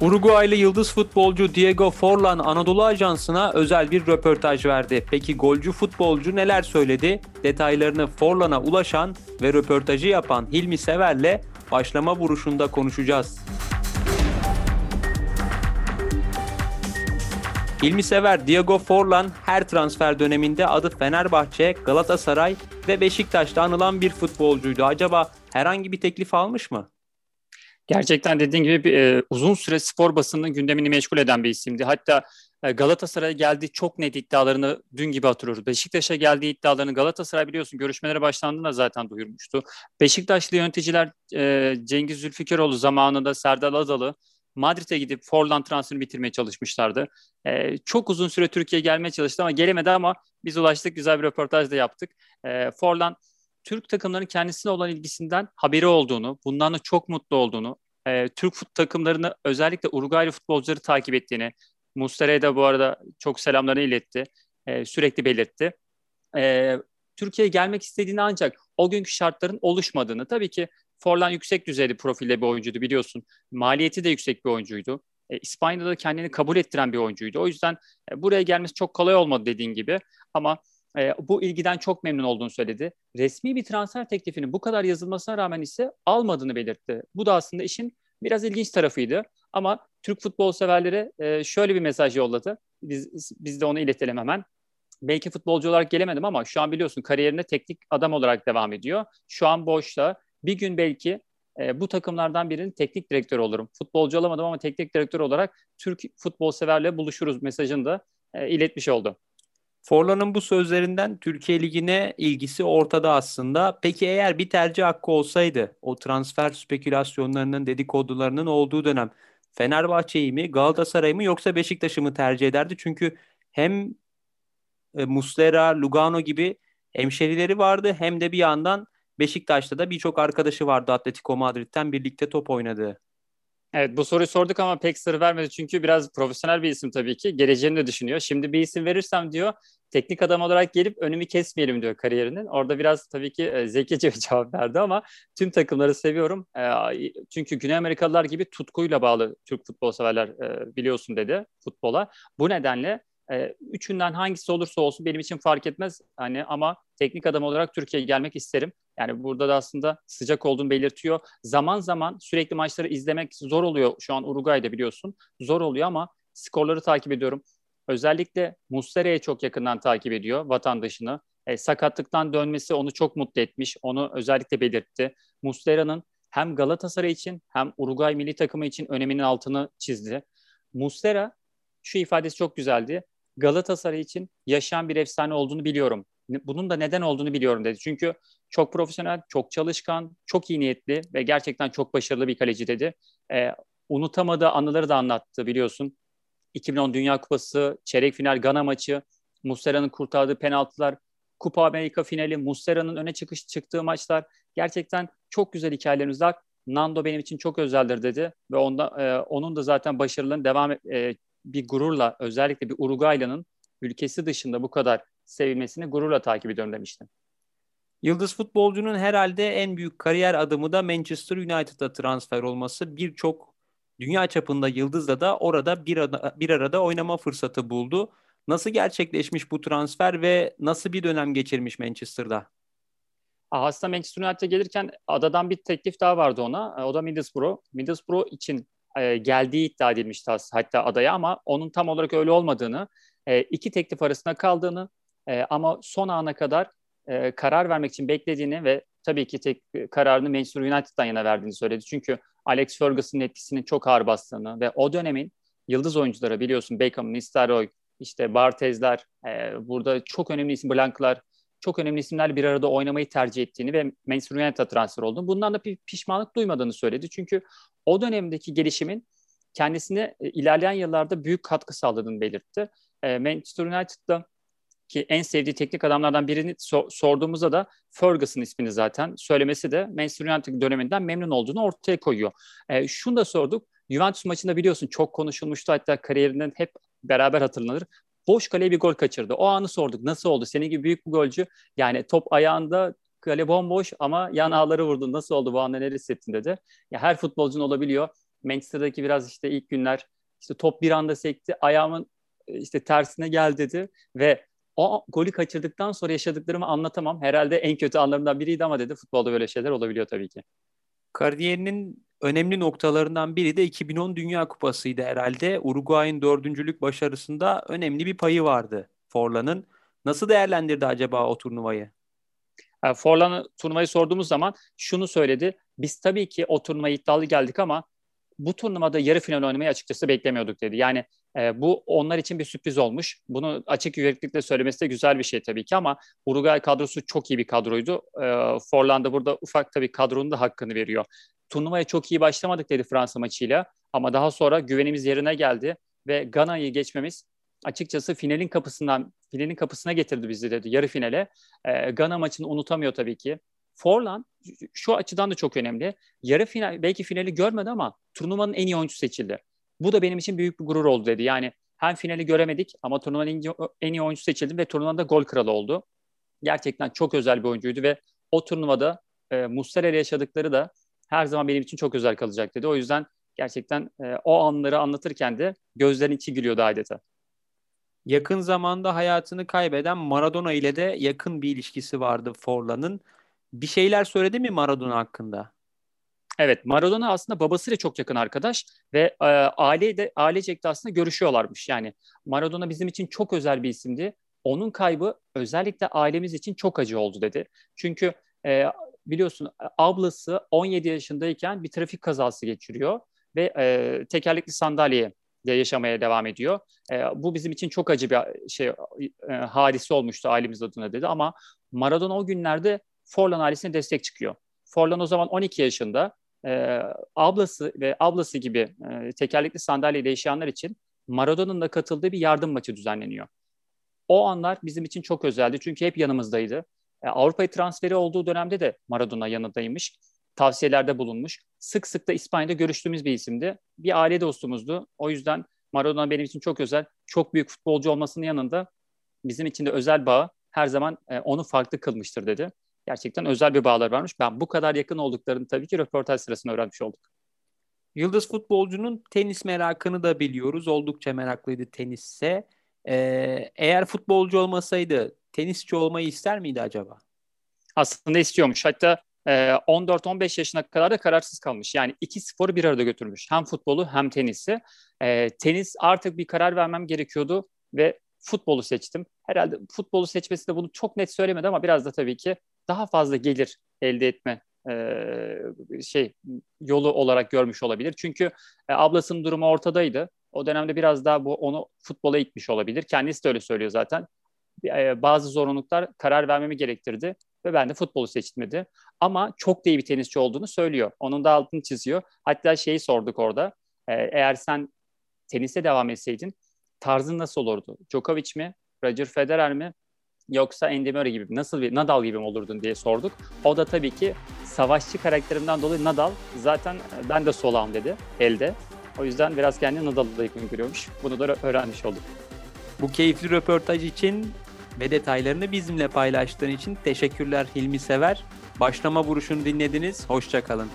Uruguaylı yıldız futbolcu Diego Forlan Anadolu Ajansı'na özel bir röportaj verdi. Peki golcü futbolcu neler söyledi? Detaylarını Forlan'a ulaşan ve röportajı yapan Hilmi Sever'le başlama vuruşunda konuşacağız. Hilmi Sever, Diego Forlan her transfer döneminde adı Fenerbahçe, Galatasaray ve Beşiktaş'ta anılan bir futbolcuydu. Acaba herhangi bir teklif almış mı? Gerçekten dediğin gibi e, uzun süre spor basının gündemini meşgul eden bir isimdi. Hatta e, Galatasaray'a geldiği çok net iddialarını dün gibi hatırlıyoruz. Beşiktaş'a geldiği iddialarını Galatasaray biliyorsun görüşmelere başlandığında zaten duyurmuştu. Beşiktaşlı yöneticiler e, Cengiz Zülfikaroğlu zamanında Serdal Adalı Madrid'e gidip Forlan transferini bitirmeye çalışmışlardı. E, çok uzun süre Türkiye'ye gelmeye çalıştı ama gelemedi ama biz ulaştık. Güzel bir röportaj da yaptık. E, Forlan Türk takımlarının kendisine olan ilgisinden haberi olduğunu, bundan da çok mutlu olduğunu, e, Türk fut takımlarını özellikle Uruguaylı futbolcuları takip ettiğini, Mustera'ya da bu arada çok selamlarını iletti, e, sürekli belirtti. E, Türkiye'ye gelmek istediğini ancak o günkü şartların oluşmadığını, tabii ki Forlan yüksek düzeyli profilde bir oyuncuydu biliyorsun. Maliyeti de yüksek bir oyuncuydu. E, İspanya'da da kendini kabul ettiren bir oyuncuydu. O yüzden e, buraya gelmesi çok kolay olmadı dediğin gibi. Ama e, bu ilgiden çok memnun olduğunu söyledi. Resmi bir transfer teklifinin bu kadar yazılmasına rağmen ise almadığını belirtti. Bu da aslında işin biraz ilginç tarafıydı. Ama Türk futbol severlere e, şöyle bir mesaj yolladı. Biz, biz de onu iletelim hemen. Belki futbolcu olarak gelemedim ama şu an biliyorsun kariyerine teknik adam olarak devam ediyor. Şu an boşta. Bir gün belki e, bu takımlardan birinin teknik direktörü olurum. Futbolcu olamadım ama teknik direktör olarak Türk futbol severle buluşuruz mesajını da e, iletmiş oldu. Forlan'ın bu sözlerinden Türkiye Ligi'ne ilgisi ortada aslında. Peki eğer bir tercih hakkı olsaydı o transfer spekülasyonlarının dedikodularının olduğu dönem Fenerbahçe'yi mi Galatasaray'ı mı yoksa Beşiktaş'ı mı tercih ederdi? Çünkü hem e, Muslera, Lugano gibi hemşerileri vardı hem de bir yandan Beşiktaş'ta da birçok arkadaşı vardı Atletico Madrid'den birlikte top oynadığı. Evet bu soruyu sorduk ama pek sır vermedi çünkü biraz profesyonel bir isim tabii ki. Geleceğini de düşünüyor. Şimdi bir isim verirsem diyor teknik adam olarak gelip önümü kesmeyelim diyor kariyerinin. Orada biraz tabii ki e, zekice bir cevap verdi ama tüm takımları seviyorum. E, çünkü Güney Amerikalılar gibi tutkuyla bağlı Türk futbol severler e, biliyorsun dedi futbola. Bu nedenle üçünden hangisi olursa olsun benim için fark etmez. Hani ama teknik adam olarak Türkiye'ye gelmek isterim. Yani burada da aslında sıcak olduğunu belirtiyor. Zaman zaman sürekli maçları izlemek zor oluyor. Şu an Uruguay'da biliyorsun. Zor oluyor ama skorları takip ediyorum. Özellikle Muslera'yı çok yakından takip ediyor vatandaşını. E, sakatlıktan dönmesi onu çok mutlu etmiş. Onu özellikle belirtti. Muslera'nın hem Galatasaray için hem Uruguay milli takımı için öneminin altını çizdi. Muslera şu ifadesi çok güzeldi. Galatasaray için yaşayan bir efsane olduğunu biliyorum. Bunun da neden olduğunu biliyorum dedi. Çünkü çok profesyonel, çok çalışkan, çok iyi niyetli ve gerçekten çok başarılı bir kaleci dedi. E, unutamadığı anıları da anlattı biliyorsun. 2010 Dünya Kupası, çeyrek final Gana maçı, Muslera'nın kurtardığı penaltılar, Kupa Amerika finali, Muslera'nın öne çıkış çıktığı maçlar gerçekten çok güzel hikayelerimiz var. Nando benim için çok özeldir dedi ve onda e, onun da zaten başarılarını devam e, bir gururla özellikle bir Uruguaylı'nın ülkesi dışında bu kadar sevilmesini gururla takip ediyorum demiştim. Yıldız futbolcunun herhalde en büyük kariyer adımı da Manchester United'a transfer olması. Birçok dünya çapında yıldızla da orada bir, arada, bir arada oynama fırsatı buldu. Nasıl gerçekleşmiş bu transfer ve nasıl bir dönem geçirmiş Manchester'da? Aslında Manchester United'a gelirken adadan bir teklif daha vardı ona. O da Middlesbrough. Middlesbrough için e, geldiği iddia edilmişti hatta adaya ama onun tam olarak öyle olmadığını, e, iki teklif arasında kaldığını e, ama son ana kadar e, karar vermek için beklediğini ve tabii ki tek kararını Manchester United'dan yana verdiğini söyledi. Çünkü Alex Ferguson'ın etkisinin çok ağır bastığını ve o dönemin yıldız oyuncuları biliyorsun Beckham, Nistelrooy, işte Bartezler, e, burada çok önemli isim Blanklar, çok önemli isimler bir arada oynamayı tercih ettiğini ve Manchester United'a transfer olduğunu, bundan da bir pişmanlık duymadığını söyledi. Çünkü o dönemdeki gelişimin kendisine e, ilerleyen yıllarda büyük katkı sağladığını belirtti. E, Manchester United'da ki en sevdiği teknik adamlardan birini so- sorduğumuzda da Ferguson ismini zaten söylemesi de Manchester United döneminden memnun olduğunu ortaya koyuyor. E, şunu da sorduk. Juventus maçında biliyorsun çok konuşulmuştu hatta kariyerinden hep beraber hatırlanır. Boş kaleye bir gol kaçırdı. O anı sorduk. Nasıl oldu? Senin gibi büyük bir golcü yani top ayağında kale bomboş ama yan ağları vurdu. Nasıl oldu bu anda ne hissettin dedi. Ya her futbolcunun olabiliyor. Manchester'daki biraz işte ilk günler işte top bir anda sekti. Ayağımın e, işte tersine gel dedi ve o golü kaçırdıktan sonra yaşadıklarımı anlatamam. Herhalde en kötü anlarımdan biriydi ama dedi futbolda böyle şeyler olabiliyor tabii ki. Kariyerinin önemli noktalarından biri de 2010 Dünya Kupası'ydı herhalde. Uruguay'ın dördüncülük başarısında önemli bir payı vardı Forlan'ın. Nasıl değerlendirdi acaba o turnuvayı? Forlan'a turnuvayı sorduğumuz zaman şunu söyledi. Biz tabii ki o turnuvaya iddialı geldik ama bu turnuvada yarı final oynamayı açıkçası beklemiyorduk dedi. Yani e, bu onlar için bir sürpriz olmuş. Bunu açık yüreklilikle söylemesi de güzel bir şey tabii ki ama Uruguay kadrosu çok iyi bir kadroydu. E, Forlan da burada ufak tabii kadronun da hakkını veriyor. Turnuvaya çok iyi başlamadık dedi Fransa maçıyla ama daha sonra güvenimiz yerine geldi ve Gana'yı geçmemiz açıkçası finalin kapısından finalin kapısına getirdi bizi dedi yarı finale. E, Gana maçını unutamıyor tabii ki. Forlan şu açıdan da çok önemli. Yarı final belki finali görmedi ama turnuvanın en iyi oyuncusu seçildi. Bu da benim için büyük bir gurur oldu dedi. Yani hem finali göremedik ama turnuvanın en iyi, oyuncusu seçildim ve turnuvada gol kralı oldu. Gerçekten çok özel bir oyuncuydu ve o turnuvada e, Muslera ile yaşadıkları da her zaman benim için çok özel kalacak dedi. O yüzden gerçekten e, o anları anlatırken de gözlerin içi gülüyordu adeta. Yakın zamanda hayatını kaybeden Maradona ile de yakın bir ilişkisi vardı Forlan'ın. Bir şeyler söyledi mi Maradona hakkında? Evet, Maradona aslında babasıyla çok yakın arkadaş ve e, aile de ailecek de aslında görüşüyorlarmış. Yani Maradona bizim için çok özel bir isimdi. Onun kaybı özellikle ailemiz için çok acı oldu dedi. Çünkü e, biliyorsun ablası 17 yaşındayken bir trafik kazası geçiriyor ve e, tekerlekli sandalyeye de yaşamaya devam ediyor. E, bu bizim için çok acı bir şey e, hadise olmuştu ailemiz adına dedi ama Maradona o günlerde Forlan ailesine destek çıkıyor. Forlan o zaman 12 yaşında. E, ablası ve ablası gibi e, tekerlekli sandalyeyle yaşayanlar için Maradona'nın da katıldığı bir yardım maçı düzenleniyor. O anlar bizim için çok özeldi çünkü hep yanımızdaydı. E, Avrupa'ya transferi olduğu dönemde de Maradona yanındaymış. Tavsiyelerde bulunmuş. Sık sık da İspanya'da görüştüğümüz bir isimdi. Bir aile dostumuzdu. O yüzden Maradona benim için çok özel. Çok büyük futbolcu olmasının yanında bizim için de özel bağı her zaman e, onu farklı kılmıştır dedi gerçekten özel bir bağlar varmış. Ben bu kadar yakın olduklarını tabii ki röportaj sırasında öğrenmiş olduk. Yıldız futbolcunun tenis merakını da biliyoruz. Oldukça meraklıydı tenisse. Ee, eğer futbolcu olmasaydı tenisçi olmayı ister miydi acaba? Aslında istiyormuş. Hatta 14-15 e, yaşına kadar da kararsız kalmış. Yani iki sporu bir arada götürmüş. Hem futbolu hem tenisi. E, tenis artık bir karar vermem gerekiyordu ve futbolu seçtim. Herhalde futbolu seçmesi de bunu çok net söylemedi ama biraz da tabii ki daha fazla gelir elde etme e, şey yolu olarak görmüş olabilir. Çünkü e, ablasının durumu ortadaydı. O dönemde biraz daha bu onu futbola itmiş olabilir. Kendisi de öyle söylüyor zaten. E, bazı zorunluluklar karar vermemi gerektirdi ve ben de futbolu seçmedi. Ama çok da iyi bir tenisçi olduğunu söylüyor. Onun da altını çiziyor. Hatta şeyi sorduk orada. Eğer sen tenise devam etseydin tarzın nasıl olurdu? Djokovic mi? Roger Federer mi? Yoksa Andy Murray gibi nasıl bir Nadal gibi mi olurdun diye sorduk. O da tabii ki savaşçı karakterimden dolayı Nadal zaten ben de solağım dedi elde. O yüzden biraz kendini Nadal'da yakın görüyormuş. Bunu da öğrenmiş olduk. Bu keyifli röportaj için ve detaylarını bizimle paylaştığın için teşekkürler Hilmi Sever. Başlama vuruşunu dinlediniz. Hoşçakalın.